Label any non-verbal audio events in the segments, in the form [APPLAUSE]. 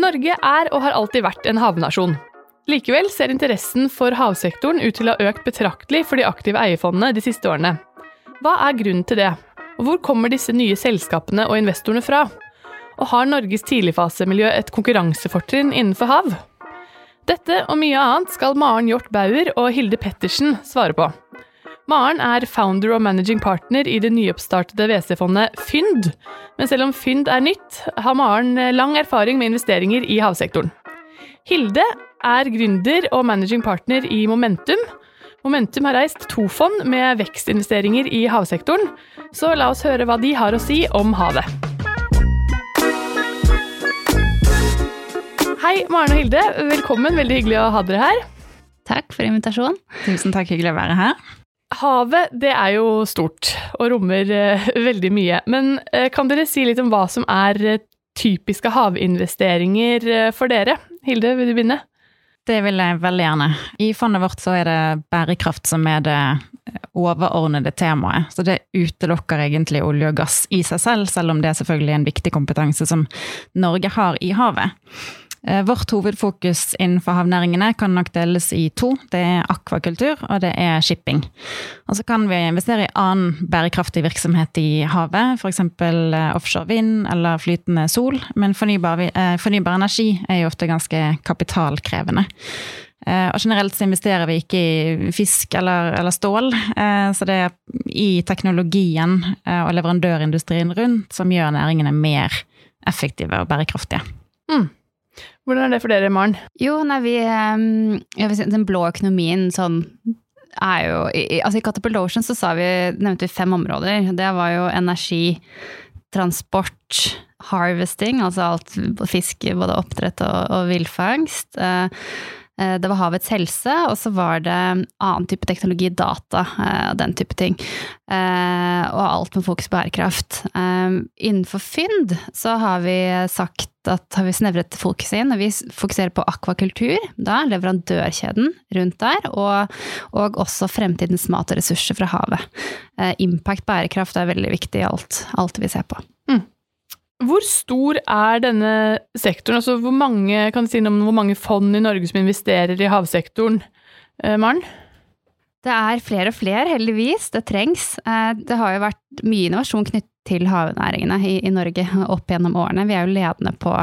Norge er og har alltid vært en havnasjon. Likevel ser interessen for havsektoren ut til å ha økt betraktelig for de aktive eierfondene de siste årene. Hva er grunnen til det, og hvor kommer disse nye selskapene og investorene fra? Og har Norges tidligfasemiljø et konkurransefortrinn innenfor hav? Dette og mye annet skal Maren Hjort Bauer og Hilde Pettersen svare på. Maren er founder og managing partner i det nyoppstartede WC-fondet Fynd. Men selv om Fynd er nytt, har Maren lang erfaring med investeringer i havsektoren. Hilde er gründer og managing partner i Momentum. Momentum har reist to fond med vekstinvesteringer i havsektoren, så la oss høre hva de har å si om havet. Hei, Maren og Hilde. Velkommen. Veldig hyggelig å ha dere her. Takk for invitasjonen. Tusen takk, hyggelig å være her. Havet det er jo stort og rommer uh, veldig mye. Men uh, kan dere si litt om hva som er uh, typiske havinvesteringer for dere? Hilde, vil du begynne? Det vil jeg veldig gjerne. I fondet vårt så er det bærekraft som er det overordnede temaet. Så det utelukker egentlig olje og gass i seg selv, selv om det er selvfølgelig en viktig kompetanse som Norge har i havet. Eh, vårt hovedfokus innenfor havnæringene kan nok deles i to. Det er akvakultur, og det er shipping. Og så kan vi investere i annen bærekraftig virksomhet i havet, f.eks. Eh, offshore vind eller flytende sol. Men fornybar, eh, fornybar energi er jo ofte ganske kapitalkrevende. Og generelt så investerer vi ikke i fisk eller, eller stål, så det er i teknologien og leverandørindustrien rundt som gjør næringene mer effektive og bærekraftige. Mm. Hvordan er det for dere, Maren? Jo, nei, vi ehm, si, Den blå økonomien sånn er jo altså I Catapult Ocean så vi, nevnte vi fem områder. Det var jo energi, transport, harvesting, altså alt fiske, både oppdrett og, og villfangst. Eh, Eh, det var havets helse, og så var det annen type teknologi, data eh, og den type ting. Eh, og alt med fokus på bærekraft. Innenfor Fynd så har vi sagt at har vi snevret fokuset inn, og vi fokuserer på akvakultur, da leverandørkjeden rundt der, og, og også fremtidens mat og ressurser fra havet. Impact bærekraft er veldig viktig i alt, alt vi ser på. Mm. Hvor stor er denne sektoren? Altså hvor mange, kan du si noe om hvor mange fond i Norge som investerer i havsektoren, eh, Maren? Det er flere og flere, heldigvis. Det trengs. Eh, det har jo vært mye innovasjon knyttet til havnæringene i, i, Norge [LAUGHS] opp gjennom årene. Vi er jo ledende på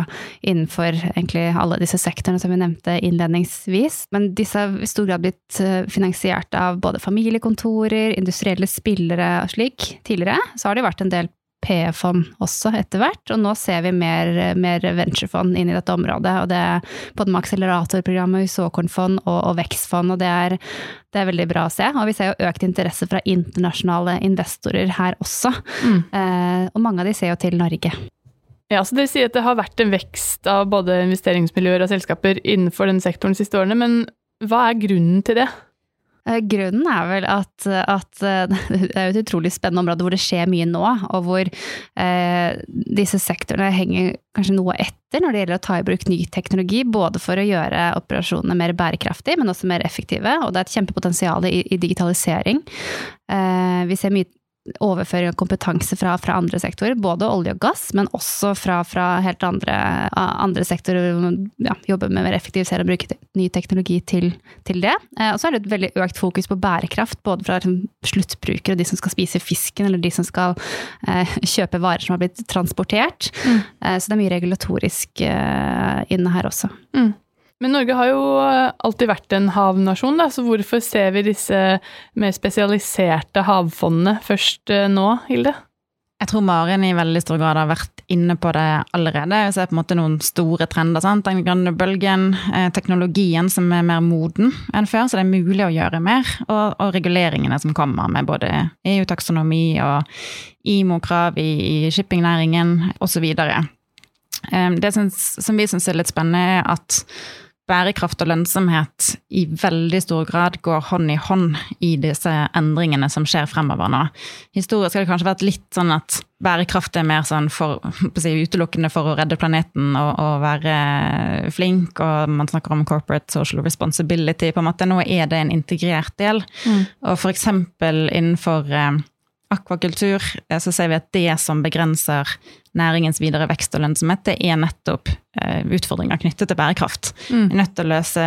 innenfor egentlig alle disse sektorene som vi nevnte innledningsvis. Men disse har i stor grad blitt eh, finansiert av både familiekontorer, industrielle spillere og slik. Tidligere så har det vært en del PE-fond også etter hvert, og nå ser vi mer, mer venturefond inn i dette området. og det er Både med akseleratorprogrammet, såkornfond og, og vekstfond, og det er, det er, veldig bra å se. Og vi ser jo økt interesse fra internasjonale investorer her også. Mm. Eh, og mange av de ser jo til Norge. Ja, så Dere sier at det har vært en vekst av både investeringsmiljøer og selskaper innenfor den sektoren de siste årene, men hva er grunnen til det? Eh, grunnen er vel at, at, eh, [LAUGHS] det er et utrolig spennende område hvor det skjer mye nå, og hvor eh, disse sektorene henger kanskje noe etter når det gjelder å ta i bruk ny teknologi, både for å gjøre operasjonene mer bærekraftige, men også mer effektive. Og det er et kjempepotensial i, i digitalisering. Eh, vi ser mye overføring av kompetanse fra, fra, andre sektorer, både olje og gass, men også fra, fra helt andre, andre sektorer. Ja, jobbe med mer effektivisere og bruke ny teknologi til, til det. Eh, og så er det et veldig økt fokus på bærekraft, både fra liksom, sluttbrukere og de som skal spise fisken, eller de som skal eh, [LAUGHS] kjøpe varer som har blitt transportert. Mm. Eh, så det er mye regulatorisk eh, inne her også. Mm. Men Norge har jo eh, alltid vært en havnasjon, da, så hvorfor ser vi disse mer spesialiserte havfondene først eh, nå, Hilde? Jeg tror Maren i veldig stor grad har vært inne på det allerede. Vi ser på en måte noen store trender. Sant? Den grønne bølgen, eh, teknologien som er mer moden enn før, så det er mulig å gjøre mer. Og, og reguleringene som kommer med både EU-taksonomi og IMO-krav i, i shippingnæringen osv. Det som vi syns er litt spennende, er at bærekraft og lønnsomhet i veldig stor grad går hånd i hånd i disse endringene som skjer fremover nå. Historisk har det kanskje vært litt sånn at bærekraft er mer sånn for, [LAUGHS] si, utelukkende for å redde planeten og, og, være flink, og man snakker om corporate social responsibility. på en måte Nå er det en integrert del. Mm. Og f.eks. innenfor eh, akvakultur, eh, så ser vi at det som begrenser næringens videre vekst og lønnsomhet, det er nettopp eh, utfordringer knyttet til bærekraft. Mm. Vi er nødt til å løse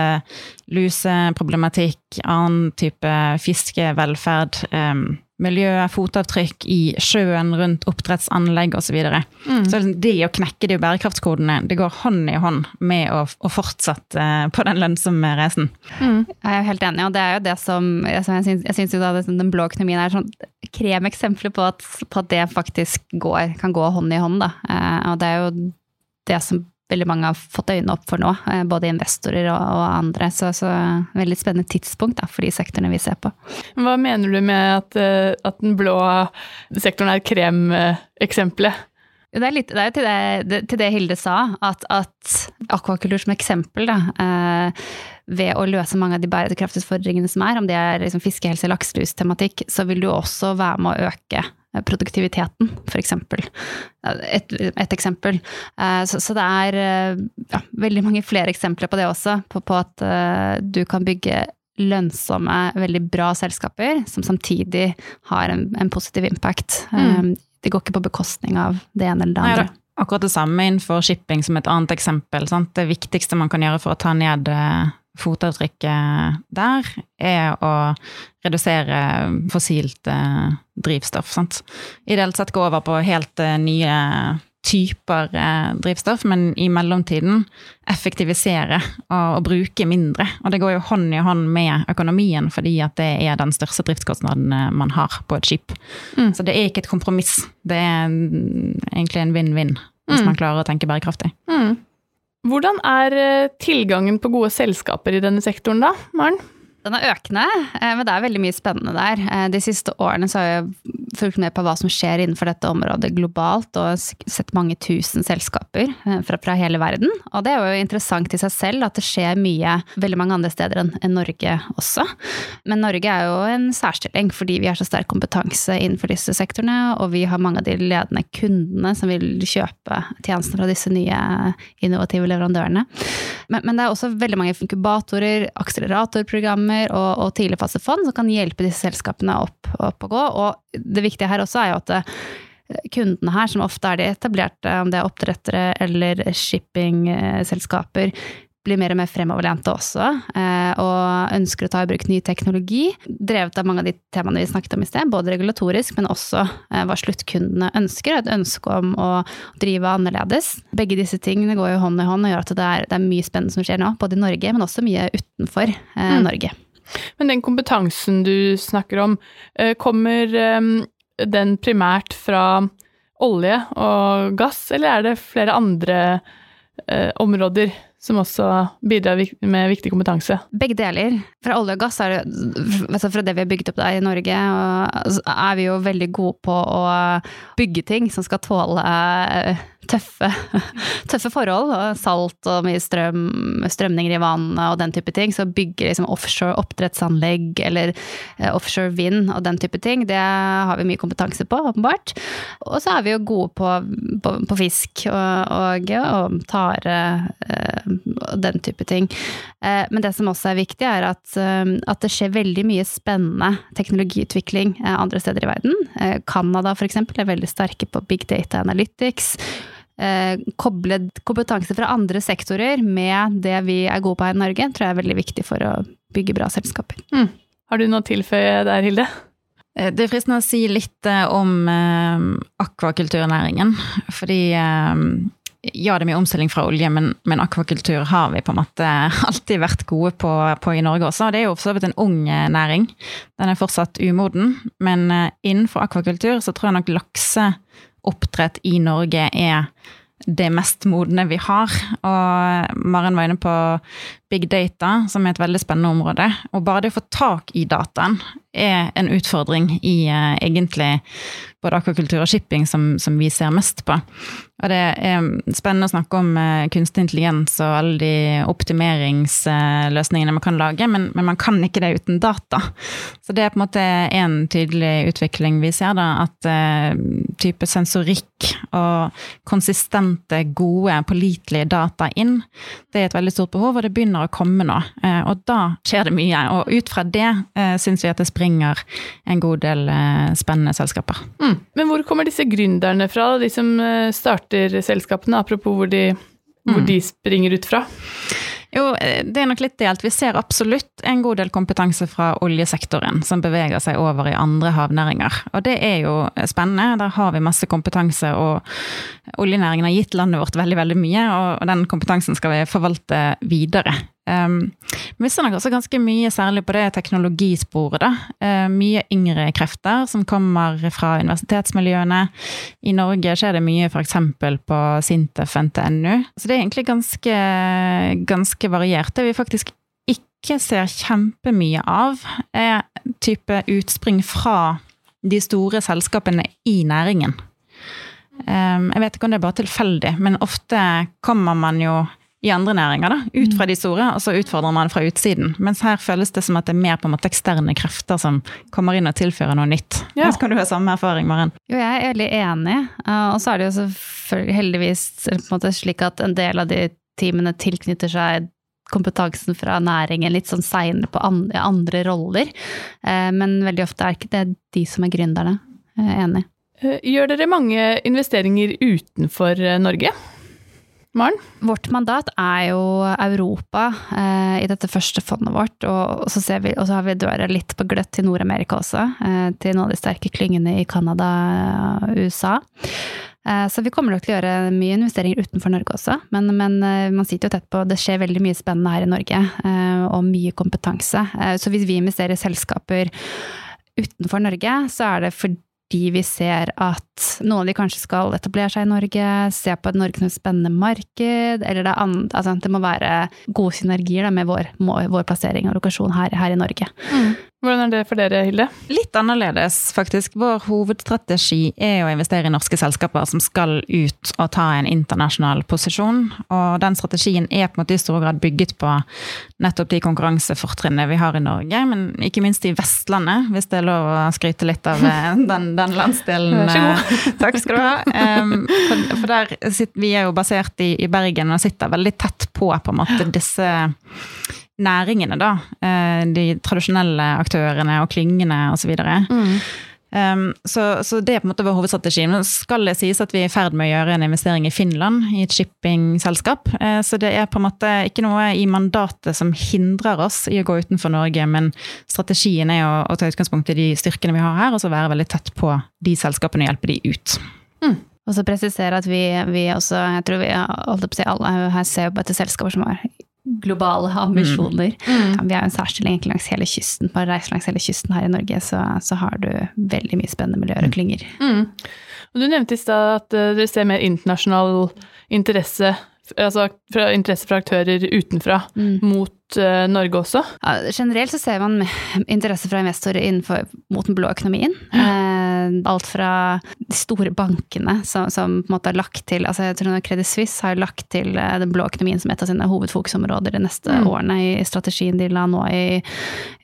luseproblematikk, annen type fiskevelferd, um, miljø, fotavtrykk i sjøen rundt oppdrettsanlegg osv. Så, videre. Mm. så det å knekke de bærekraftskodene, det går hånd i hånd med å, å fortsette på den lønnsomme reisen. Mm. Jeg er helt enig, og det er jo det som Jeg syns, jo da den blå økonomien er sånn kremeksempler på på at det faktisk går, kan gå hånd i hånd, da. Eh, og det er jo det som veldig mange har fått øynene opp for nå, eh, både investorer og, og andre. Så, så veldig spennende tidspunkt da, for de sektorene vi ser på. Hva mener du med at, eh, at den blå sektoren er kremeksempelet? Det er, litt, det er til, det, til det Hilde sa, at, at akvakultur som eksempel, da, eh, ved å løse mange av de bærekraftutfordringene som er, om det er liksom fiskehelse, lakselustematikk, så vil du også være med å øke produktiviteten, f.eks. Et, et eksempel. Eh, så, så, det er eh, ja, veldig mange flere eksempler på det også, på, på at eh, du kan bygge lønnsomme, veldig bra selskaper som samtidig har en, en positiv impact. Mm. Um, det går ikke på bekostning av det ene eller det andre. Nei, det akkurat det samme innenfor shipping som et annet eksempel. Sant? Det viktigste man kan gjøre for å ta ned fotavtrykket der, er å redusere fossilt drivstoff. Sant? Ideelt sett gå over på helt nye typer drivstoff, men i mellomtiden effektivisere og, og, bruke mindre. Og det går jo hånd i hånd med økonomien, fordi at det er den største driftskostnaden man har på et skip. Mm. Så det er ikke et kompromiss. Det er egentlig en vinn-vinn, hvis mm. man klarer å tenke bærekraftig. Mm. Hvordan er tilgangen på gode selskaper i denne sektoren da, Maren? Den er økende, men det er veldig mye spennende der. De siste årene så har jeg fulgt med på hva som skjer innenfor dette området globalt, og sett mange tusen selskaper fra, fra, hele verden. Og det er jo interessant i seg selv at det skjer mye veldig mange andre steder enn, enn Norge også. Men Norge er jo en særstilling fordi vi har så sterk kompetanse innenfor disse sektorene, og vi har mange av de ledende kundene som vil kjøpe tjenestene fra disse nye innovative leverandørene. Men, men det er også veldig mange inkubatorer, akseleratorprogrammer og, og tidligfasefond som kan hjelpe disse selskapene opp, opp og gå. Og det viktige her også er jo at eh, kundene her, som ofte er de etablerte, om det er oppdrettere eller shippingselskaper, blir mer og mer fremoverlente også, eh, og ønsker å ta i bruk ny teknologi. Drevet av mange av de temaene vi snakket om i sted, både regulatorisk, men også eh, hva sluttkundene ønsker. Et ønske om å drive annerledes. Begge disse tingene går jo hånd i hånd og gjør at det er, det er mye spennende som skjer nå, både i Norge, men også mye utenfor mm. Norge. Men den kompetansen du snakker om, kommer den primært fra olje og gass, eller er det flere andre områder? som også bidrar med viktig kompetanse? Begge deler. Fra olje og gass det, altså fra det vi har bygget opp der i Norge, er vi jo veldig gode på å bygge ting som skal tåle tøffe, [LAUGHS] tøffe forhold. Salt og mye strøm, strømninger i vannet og den type ting. Så bygger bygge liksom offshore oppdrettsanlegg eller eh, offshore vind og den type ting, det har vi mye kompetanse på, åpenbart. Og så er vi jo gode på, på, på fisk og, og, og tare eh, og den type ting. Eh, men det som også er viktig, er at, at det skjer veldig mye spennende teknologiutvikling andre steder i verden. Canada f.eks. er veldig sterke på big data analytics koble kompetanse fra andre sektorer med det vi er gode på her i Norge, tror jeg er veldig viktig for å bygge bra selskaper. Mm. Har du noe å tilføye der, Hilde? Eh, det er fristende å si litt eh, om eh, akvakulturnæringen. Fordi eh, ja, det er mye omstilling fra olje, men, men, akvakultur har vi på en måte [LAUGHS] alltid vært gode på, på i Norge også. Det er jo for så vidt en ung næring. Den er fortsatt umoden. Men innenfor akvakultur så tror jeg nok lakse oppdrett i Norge er det mest modne vi har. Og Maren var inne på big data, som er et veldig spennende område. Og bare det å få tak i dataen er en utfordring i eh, egentlig både akvakultur og shipping, som, som, vi ser mest på. Og det er spennende å snakke om eh, kunstig intelligens og alle de optimeringsløsningene man kan lage, men, men, man kan ikke det uten data. Så det er på en måte en tydelig utvikling vi ser, da, at eh, type sensorikk og konsistente, gode, pålitelige data inn, det er et veldig stort behov, og det begynner begynner å komme nå. Eh, og da skjer det mye. Og ut fra det eh, syns vi at det springer en god del eh, spennende selskaper. Mm. Men hvor kommer disse gründerne fra, de som starter selskapene? Apropos hvor de, hvor Mm. de springer ut fra. Jo, eh, det er nok litt delt. Vi ser absolutt en god del kompetanse fra oljesektoren som beveger seg over i andre havnæringer. Og det er jo spennende. Der har vi masse kompetanse, og oljenæringen har gitt landet vårt veldig, veldig mye, og den kompetansen skal vi forvalte videre. Um, vi ser nok også ganske mye, særlig på det teknologisporet. Eh, mye yngre krefter som kommer fra universitetsmiljøene. I Norge skjer det mye f.eks. på Sintef NTNU. Så det er egentlig ganske, ganske variert. Det vi faktisk ikke ser kjempemye av, er type utspring fra de store selskapene i næringen. Jeg vet ikke om det er bare tilfeldig, men ofte kommer man jo i andre næringer, da, ut fra de store, og så utfordrer man fra utsiden. Mens her føles det som at det er mer på en måte eksterne krefter som kommer inn og tilfører noe nytt. Ja. Kan du ha samme erfaring, Maren? Jo, jeg er veldig enig. Uh, og så er det jo selvfølgelig heldigvis på en måte slik at en del av de teamene tilknytter seg kompetansen fra næringen litt sånn seinere på andre, andre roller. Uh, men veldig ofte er ikke det de som er gründerne. Jeg er enig. Eh, Gjør dere mange investeringer utenfor eh, Norge? Maren? Vårt mandat er jo Europa eh, i dette første fondet vårt, og, så ser vi, og så har vi døra litt på gløtt til Nord-Amerika også, eh, til noen av de sterke klyngene i Canada og USA. Eh, så vi kommer nok til å gjøre mye investeringer utenfor Norge også, men, men eh, man sitter jo tett på Det skjer veldig mye spennende her i Norge, eh, og mye kompetanse. Eh, så hvis vi investerer i selskaper utenfor Norge, så er det fordi vi ser at noen av de kanskje skal etablere seg i Norge, se på et Norge som et spennende marked, eller det, andre, altså det må være gode synergier da, med vår, vår plassering og lokasjon her, her i Norge. Hvordan er det for dere, Hilde? Litt annerledes, faktisk. Vår hovedstrategi er å investere i norske selskaper som skal ut og ta en internasjonal posisjon. Og den strategien er på en måte i stor grad bygget på nettopp de konkurransefortrinnene vi har i Norge, men ikke minst i Vestlandet, hvis det er lov å skryte litt av eh, [LAUGHS] den, den landsdelen. Eh, Takk skal du ha. For, for der sitter, vi er jo basert i, i Bergen og sitter veldig tett på på en måte disse næringene, da. Eh, De tradisjonelle aktørene og klyngene osv. Um, så, så det er på en måte vår hovedstrategi. Nå skal det sies at vi er i ferd med å gjøre en investering i Finland, i et shippingselskap. Uh, så det er på en måte ikke noe i mandatet som hindrer oss i å gå utenfor Norge, men strategien er å, å ta utgangspunkt i de styrkene vi har her, og så være veldig tett på de selskapene og hjelpe de ut. Og så presisere at vi, vi også, jeg tror vi å alle her ser på etter selskaper som har globale ambisjoner. Ja, vi jo en særstilling egentlig langs hele kysten. Bare reise langs hele kysten her i Norge, så, så har du veldig mye spennende miljøer og klynger. Mm. Du nevnte i stad at eh, dere ser mer internasjonal interesse, altså fra, interesse fra aktører utenfra mot uh, Norge også. Ja, generelt så ser man interesse fra investorer innenfor, mot den blå økonomien. Eh, alt fra de store bankene som, som på en måte har lagt til altså jeg tror Credit Suisse har lagt til eh, den blå økonomien som et av sine hovedfokusområder de neste årene i strategien de la nå i,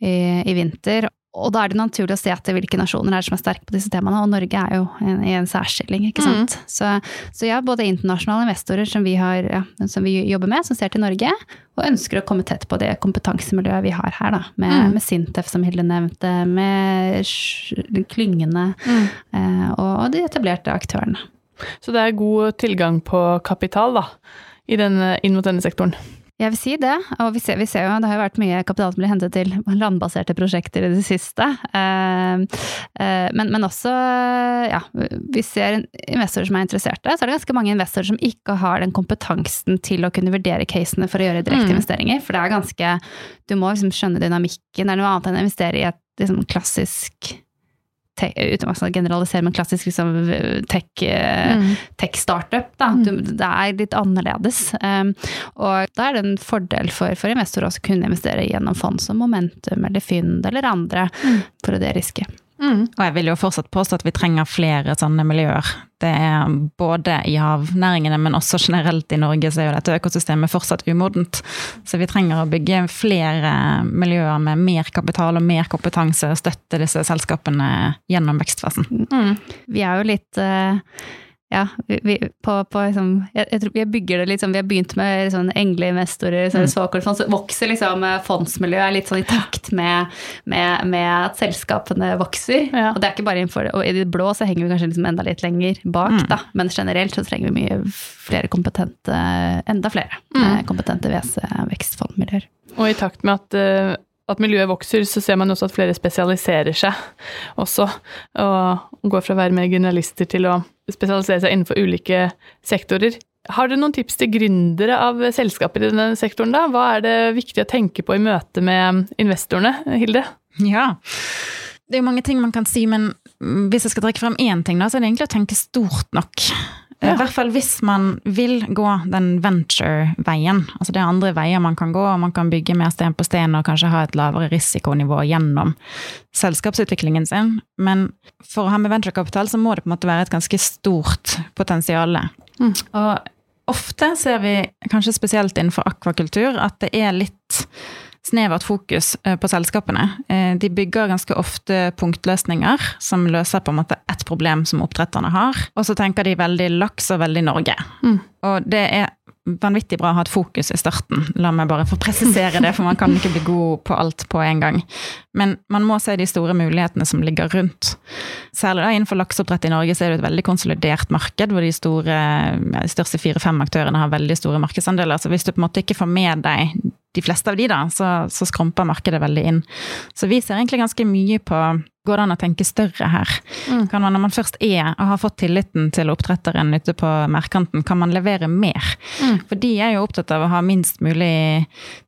i, i vinter. Og da er det naturlig å se etter hvilke nasjoner er som er sterke på disse temaene, og Norge er jo en, i en særstilling, ikke sant. Så, så ja, både internasjonale investorer som vi, har, ja, som vi jobber med, som ser til Norge, og ønsker å komme tett på det kompetansemiljøet vi har her, da. Med, med Sintef, som Hilde nevnte, med klyngene eh, og, og de etablerte aktørene. Så det er god tilgang på kapital da, i den, inn mot denne sektoren. Jeg vil si det, og vi ser, vi ser jo det har jo vært mye kapital som blir hentet til landbaserte prosjekter i det siste. Eh, eh, men, men også, ja, vi ser investorer som er interesserte. Så er det ganske mange investorer som ikke har den kompetansen til å kunne vurdere casene for å gjøre direkteinvesteringer. For det er ganske Du må liksom skjønne dynamikken. Det er noe annet enn å investere i et liksom, klassisk te- Uten å generalisere, men klassisk liksom, tech, eh, tech-startup. Mm. Tech det er litt annerledes. Um, og da er det en fordel for, for investorer å kunne investere gjennom fond som Momentum eller Fynd eller andre, for å deriske. Og jeg vil jo fortsatt påstå at vi trenger flere sånne miljøer. Det er både i havnæringene, men også generelt i Norge så er jo dette økosystemet fortsatt umodent. Så vi trenger å bygge flere miljøer med mer kapital og mer kompetanse og støtte disse selskapene gjennom vekstfasen. Vi er jo litt eh, ja, vi, på, på liksom, jeg, jeg, tror jeg bygger det litt sånn, Vi har begynt med liksom, engleinvestorer, så, mm. så vokser liksom fondsmiljøet litt sånn i takt med, med, med at selskapene vokser. Ja. Og det er ikke bare innenfor Og i det blå så henger vi kanskje liksom enda litt lenger bak, mm. da. Men generelt så trenger vi mye flere kompetente Enda flere mm. kompetente VC-vekstfondmiljøer. Og i takt med at uh at miljøet vokser, så ser man også at flere spesialiserer seg også. Og går fra å være mer generalister til å spesialisere seg innenfor ulike sektorer. Har du noen tips til gründere av selskaper i denne sektoren, da? Hva er det viktig å tenke på i møte med investorene, Hilde? Ja, det er jo mange ting man kan si, men hvis jeg skal trekke frem én ting, da, så er det egentlig å tenke stort nok. Ja. I hvert fall hvis man vil gå den venture-veien. Altså det er andre veier man kan gå, og man kan bygge mer sten på sten og kanskje ha et lavere risikonivå gjennom selskapsutviklingen sin. Men for å ha med venturekapital så må det på en måte være et ganske stort potensial. Mm. Og ofte ser vi, kanskje spesielt innenfor akvakultur, at det er litt snevert fokus eh, på selskapene. Eh, de bygger ganske ofte punktløsninger som løser på en måte ett problem som oppdretterne har. Og så tenker de veldig laks og veldig Norge. Mm. Og det er vanvittig bra å ha et fokus i starten. La meg bare få presisere det, for man kan ikke bli god på alt på en gang. Men man må se de store mulighetene som ligger rundt. Særlig da innenfor lakseoppdrett i Norge så er det et veldig konsolidert marked, hvor de, store, de største fire-fem aktørene har veldig store markedsandeler. Så hvis du på en måte ikke får med deg de fleste av de, da, så, så skrumper markedet veldig inn. Så vi ser egentlig ganske mye på Går det an å tenke større her? Mm. Kan man, når man først er og har fått tilliten til oppdretteren ute på merkanten, kan man levere mer? Mm. For de er jo opptatt av å ha minst mulig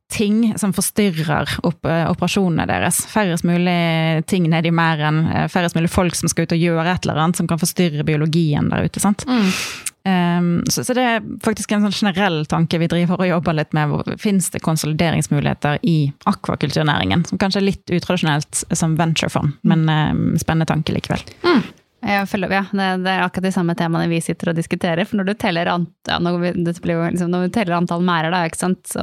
ting som forstyrrer opp, eh, operasjonene deres. Færrest mulig ting nedi merden, eh, færrest mulig folk som skal ut og gjøre et eller annet som kan forstyrre biologien der ute. sant? Mm. Um, så, så, det er faktisk en sånn generell tanke vi driver og jobber litt med. Fins det konsolideringsmuligheter i akvakulturnæringen? Som kanskje er litt utradisjonelt som venturefond, men um, spennende tanke likevel. Mm. Følger, ja, det, det, er akkurat de samme temaene vi sitter og diskuterer. For når du teller, ant, ja, liksom, når du teller antall merder,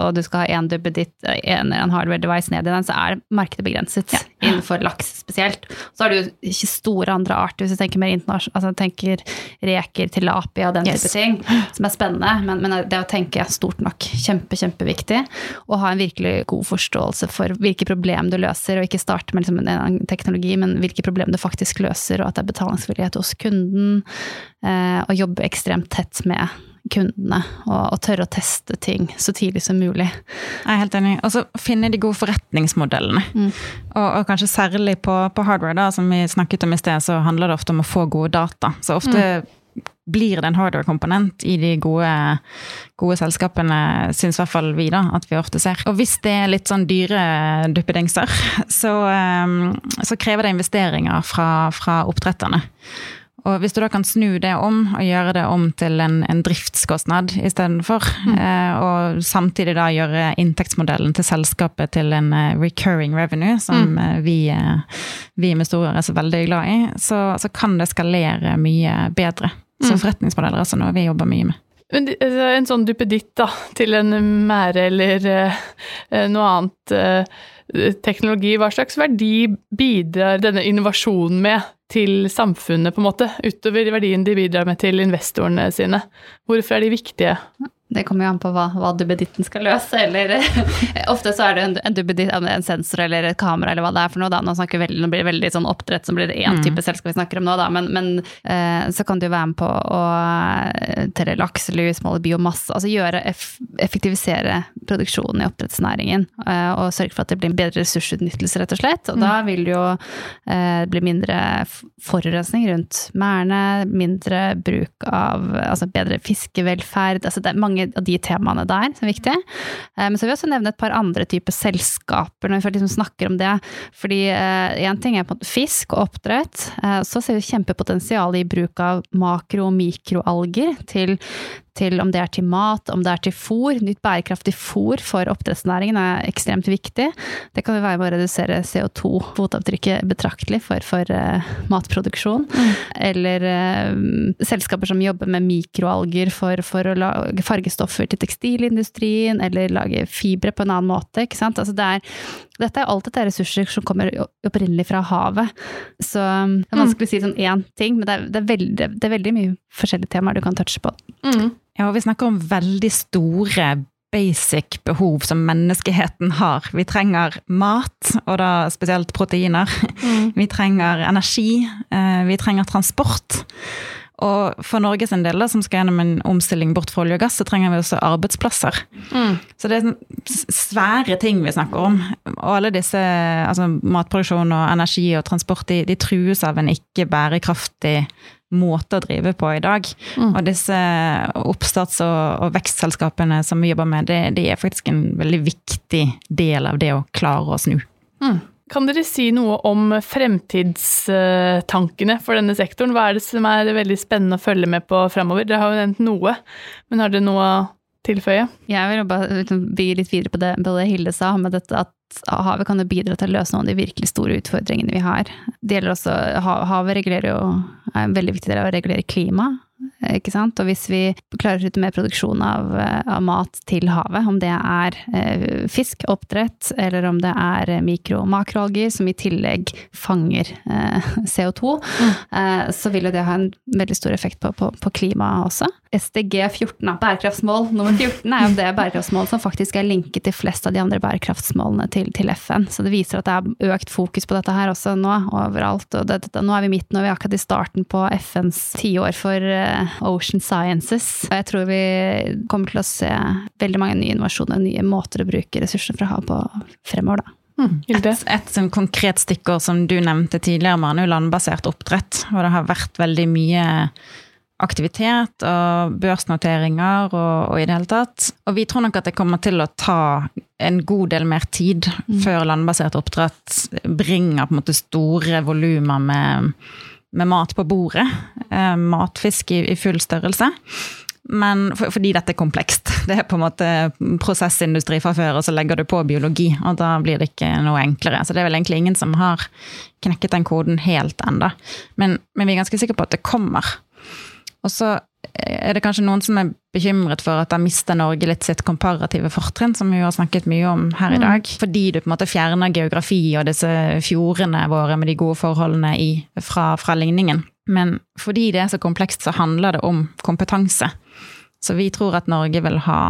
og du skal ha én duppeditt, en, en hardware device ned i den, så er markedet begrenset. Ja. Innenfor laks spesielt. Så har du jo ikke store andre arter, hvis du tenker mer internasjonalt. Altså tenker reker, tilapia den yes. type ting, som er spennende. Men, men, det å tenke stort nok, kjempe, kjempeviktig. Og ha en virkelig god forståelse for hvilke problem du løser, og ikke starte med liksom en teknologi, men hvilke problem du faktisk løser, og at det er betalingsvillighet hos kunden, eh, og jobbe ekstremt tett med kundene og, og, tørre å teste ting så tidlig som mulig. Jeg er helt enig. Og så finne de gode forretningsmodellene. Mm. Og, og, kanskje særlig på, på, hardware, da, som vi snakket om i sted, så handler det ofte om å få gode data. Så ofte mm. blir det en hardware-komponent i de gode, gode selskapene, syns i hvert fall vi, da, at vi ofte ser. Og hvis det er litt sånn dyre duppedingser, [LAUGHS] så, um, så krever det investeringer fra, fra oppdretterne. Og hvis du da kan snu det om og gjøre det om til en, en driftskostnad istedenfor, mm. eh, og samtidig da gjøre inntektsmodellen til selskapet til en uh, recurring revenue, som mm. uh, vi, med vi investorer er så veldig glad i, så, så kan det skalere mye bedre. Så mm. forretningsmodeller er altså noe vi jobber mye med. Men en sånn duppeditt da, til en mære eller noe annet teknologi, hva slags verdi bidrar denne innovasjonen med til samfunnet, på en måte, utover verdien de bidrar med til investorene sine? Hvorfor er de viktige? Det kommer jo an på hva, hva duppeditten skal løse, eller [LAUGHS] Ofte så er det en, en duppeditt, en sensor eller et kamera eller hva det er for noe, da. Nå, veldig, nå blir det veldig sånn oppdrett som blir det én mm. type selskap vi snakker om nå, da. Men, men eh, så kan du jo være med på å eh, telle lakselus, måle biomasse, altså gjøre effektivisere produksjonen i oppdrettsnæringen. Eh, og sørge for at det blir bedre ressursutnyttelse, rett og slett. Og mm. da vil det jo eh, bli mindre forurensning rundt merdene, mindre bruk av altså bedre fiskevelferd. altså det er mange av de temaene der som er viktige. Eh, men så vil jeg også nevne et par andre typer selskaper når vi liksom snakker om det. Fordi én eh, ting er på fisk og oppdrett. Eh, så ser vi kjempepotensial i bruk av makro- og mikroalger til til om det er til mat, om det er til fôr. Nytt bærekraftig fôr for oppdrettsnæringen er ekstremt viktig. Det kan jo være med å redusere CO2-fotavtrykket betraktelig for, for uh, matproduksjon. Mm. Eller uh, selskaper som jobber med mikroalger for, for, å lage fargestoffer til tekstilindustrien, eller lage fibre på en annen måte. Ikke sant? Altså det er Dette er alt dette er ressurser som kommer opprinnelig fra havet. Så um, det er vanskelig å si sånn én ting, men det er, det er, veldig, det er veldig, mye forskjellige temaer du kan touche på. Mm. Og vi snakker om veldig store basic behov som menneskeheten har. Vi trenger mat, og da spesielt proteiner. Mm. Vi trenger energi. Eh, vi trenger transport. Og for Norges en del, som skal gjennom en omstilling bort fra olje og gass, så trenger vi også arbeidsplasser. Mm. Så det er sånn svære ting vi snakker om. Og alle disse, altså matproduksjon og energi og transport, de, de trues av en ikke bærekraftig måte å drive på i dag. Mm. Og disse oppstarts- og, og, vekstselskapene som vi jobber med, det, det, er faktisk en veldig viktig del av det å klare å snu. Mm. Kan dere si noe om fremtidstankene for denne sektoren? Hva er det som er veldig spennende å følge med på fremover? Dere har jo nevnt noe, men har dere noe tilføye? Jeg vil bare liksom, bygge litt videre på det, det Hilde sa, med dette at havet kan jo bidra til å løse noen av de virkelig store utfordringene vi har. Det gjelder også, Havet regulerer jo, er en veldig viktig del av å regulere klima. Ikke sant? Og hvis vi klarer å slutte mer produksjon av, eh, av, mat til havet, om det er eh, fisk, oppdrett, eller om det er mikro- og makroalger som i tillegg fanger eh, [LAUGHS] CO2, mm. eh, så vil jo det ha en veldig stor effekt på, på, på klimaet også. SDG 14, bærekraftsmål nummer 14, er jo det bærekraftsmålet som faktisk er linket til flest av de andre bærekraftsmålene til, til, FN. Så det viser at det er økt fokus på dette her også nå, overalt. Og det, det, nå er vi midt nå, vi er akkurat i starten på FNs tiår for Ocean Sciences. Og jeg tror vi kommer til å se veldig mange nye innovasjoner, nye måter å bruke ressurser fra havet på fremover, da. Mm. Et, et sånn konkret stikkord som du nevnte tidligere, Manu, landbasert oppdrett. Og det har vært veldig mye aktivitet og børsnoteringer og, og, i det hele tatt. Og vi tror nok at det kommer til å ta en god del mer tid mm. før landbasert oppdrett bringer på en måte store volumer med, med, mat på bordet. Eh, matfisk i, i, full størrelse. Men for, fordi dette er komplekst. [LAUGHS] Det er på en måte prosessindustri fra før, og så legger du på biologi, og da blir det ikke noe enklere. Så det er vel egentlig ingen som har knekket den koden helt enda. Men, men vi er ganske sikre på at det kommer. Og så er det kanskje noen som er bekymret for at da mister Norge litt sitt komparative fortrinn, som vi har snakket mye om her i mm. dag. Mm. Fordi du på en måte fjerner geografi og disse fjordene våre med de gode forholdene i, fra, fra ligningen. Men fordi det er så komplekst, så handler det om kompetanse. Så vi tror at Norge vil ha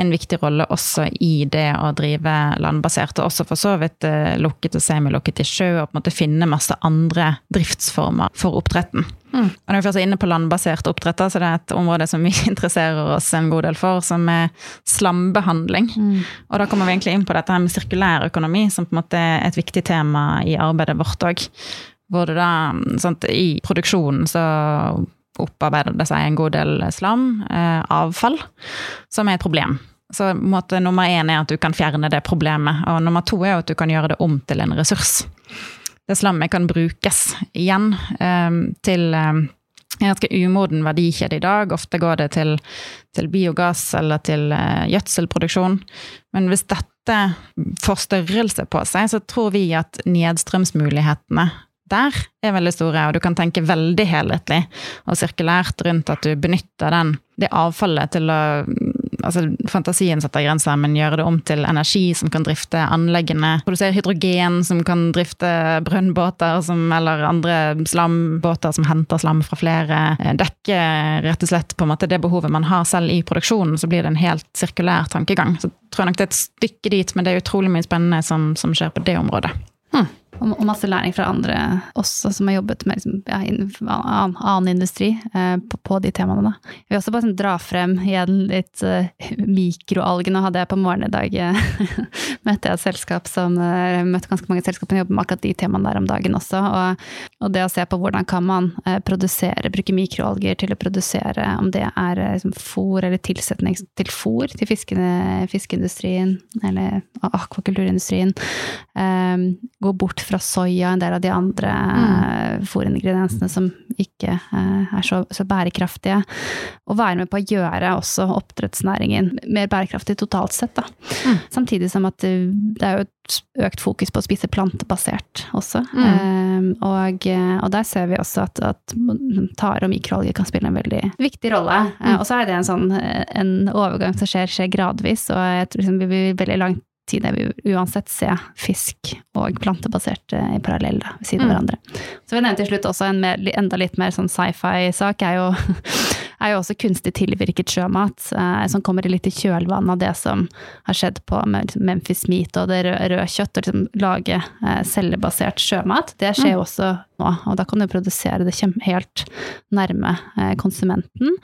en viktig rolle også i det å drive landbasert, og også for så vidt eh, lukket og semilukket i sjø, og på en måte finne masse andre driftsformer for oppdretten. Mm. Og når vi først er inne på landbasert oppdrett, så det er et område som vi [LAUGHS] interesserer oss en god del for, som er slambehandling. Mm. Og da kommer vi egentlig inn på dette her med sirkulær økonomi, som på en måte er et viktig tema i arbeidet vårt òg. Hvor det da, sånt, I produksjonen så opparbeider det seg en god del slam, eh, avfall, som er et problem. Så måte, nummer én er at du kan fjerne det problemet, og nummer to er at du kan gjøre det om til en ressurs. Det slammet kan brukes igjen um, til um, en ganske umoden verdikjede i dag. Ofte går det til, til biogass eller til uh, gjødselproduksjon. Men hvis dette får størrelse på seg, så tror vi at nedstrømsmulighetene der er veldig store, og du kan tenke veldig helhetlig og sirkulært rundt at du benytter den, det avfallet til å altså Fantasien setter grenser, men gjøre det om til energi som kan drifte anleggene. Produsere hydrogen som kan drifte brønnbåter som, eller andre slambåter som henter slam fra flere. Dekke rett og slett på en måte det behovet man har selv i produksjonen, så blir det en helt sirkulær tankegang. Så tror jeg nok det er et stykke dit, men det er utrolig mye spennende som, som skjer på det området. Hmm og masse læring fra andre også, som har jobbet med liksom, ja, annen, annen industri eh, på, på, de temaene. Da. Jeg vil også bare sånn, dra frem igjen litt eh, mikroalger. Nå hadde jeg på morgenen i dag uh, [LAUGHS] møtte jeg et selskap som eh, møtte ganske mange selskap som jobber med akkurat de temaene der om dagen også. Og, og det å se på hvordan kan man uh, produsere, bruke mikroalger til å produsere, om det er liksom, fôr eller tilsetning til fôr til fiskene, fiskeindustrien eller akvakulturindustrien. gå bort fra soya, en del av de andre mm. fôringrediensene som ikke eh, er så, så, bærekraftige. Og være med på å gjøre også oppdrettsnæringen mer bærekraftig totalt sett. Da. Mm. Samtidig som at det er jo et økt fokus på å spise plantebasert også. Mm. Um, og, og, der ser vi også at, at tare og mikroalger kan spille en veldig viktig rolle. Mm. Og så er det en sånn en overgang som skjer, skjer gradvis, og jeg tror liksom vi blir veldig langt tid. Jeg vil uansett se fisk og plantebasert eh, i parallell da, ved siden av Mm. hverandre. Så vil jeg nevne til slutt også en mer, enda litt mer sånn sci-fi-sak, er jo [LAUGHS] er jo også kunstig tilvirket sjømat, eh, som kommer litt i kjølvannet av det som har skjedd på Memphis Meat og det røde, røde kjøtt, og liksom lage eh, cellebasert sjømat. Det skjer jo også nå, og da kan du produsere det helt nærme eh, konsumenten.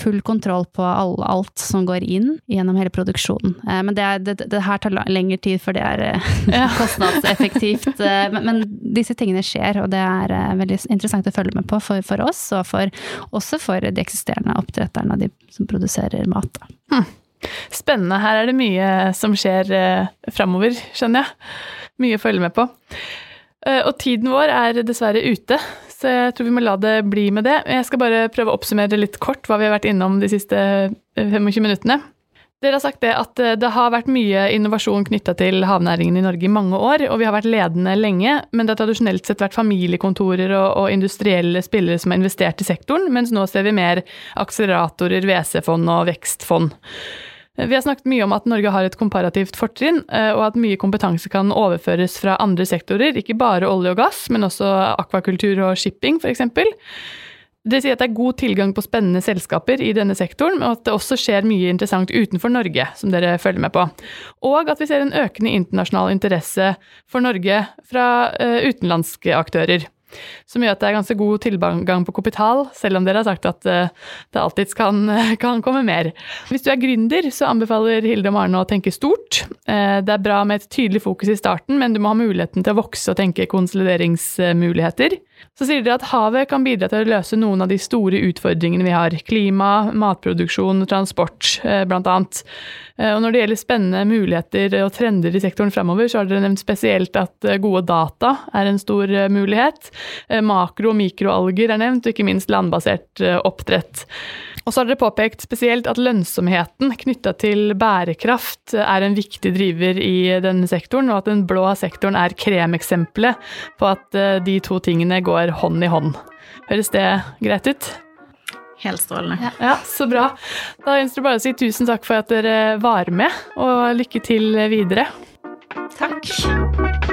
Full kontroll på alt som går inn gjennom hele produksjonen. Eh, men det, er, det, det her tar lengre tid, for det er eh, [LAUGHS] kostnadseffektivt. men, men disse tingene skjer, og det er veldig interessant å følge med på for, for oss, og for, også for de eksisterende oppdretterne og de som produserer mat. Da. Spennende. Her er det mye som skjer eh, framover, skjønner jeg. Mye å følge med på. Eh, og tiden vår er dessverre ute, så jeg tror vi må la det bli med det. Jeg skal bare prøve å oppsummere litt kort hva vi har vært innom de siste eh, 25 minuttene. Dere har sagt det at eh, det har vært mye innovasjon knytta til havnæringen i Norge i mange år, og vi har vært ledende lenge, men det har tradisjonelt sett vært familiekontorer og, og industrielle spillere som har investert i sektoren, mens nå ser vi mer akseleratorer, WC-fond og vekstfond. Vi har snakket mye om at Norge har et komparativt fortrinn, eh, og at mye kompetanse kan overføres fra andre sektorer, ikke bare olje og gass, men også akvakultur og shipping f.eks. Det sier at det er god tilgang på spennende selskaper i denne sektoren, og at det også skjer mye interessant utenfor Norge, som dere følger med på. Og at vi ser en økende internasjonal interesse for Norge fra eh, utenlandske aktører. Som gjør at det er ganske god tilgang på kapital, selv om dere har sagt at eh, det alltids kan, [LAUGHS] kan komme mer. Hvis du er gründer, så anbefaler Hilde og Marne å tenke stort. Eh, Det er bra med et tydelig fokus i starten, men du må ha muligheten til å vokse og tenke konsolideringsmuligheter. Så sier dere at havet kan bidra til å løse noen av de store utfordringene vi har. Klima, matproduksjon, transport, eh, blant annet. Eh, Og når det gjelder spennende muligheter og trender i sektoren fremover, så har dere nevnt spesielt at eh, gode data er en stor mulighet. Makro- og mikroalger er nevnt, og ikke minst landbasert oppdrett. Og så har dere påpekt spesielt at lønnsomheten knytta til bærekraft er en viktig driver i denne sektoren, og at den blå sektoren er kremeksempelet på at eh, de to tingene går hånd i hånd. Høres det greit ut? Helt strålende. Ja, så bra. Da gjenstår det bare å si tusen takk for at dere var med, og lykke til videre. Takk.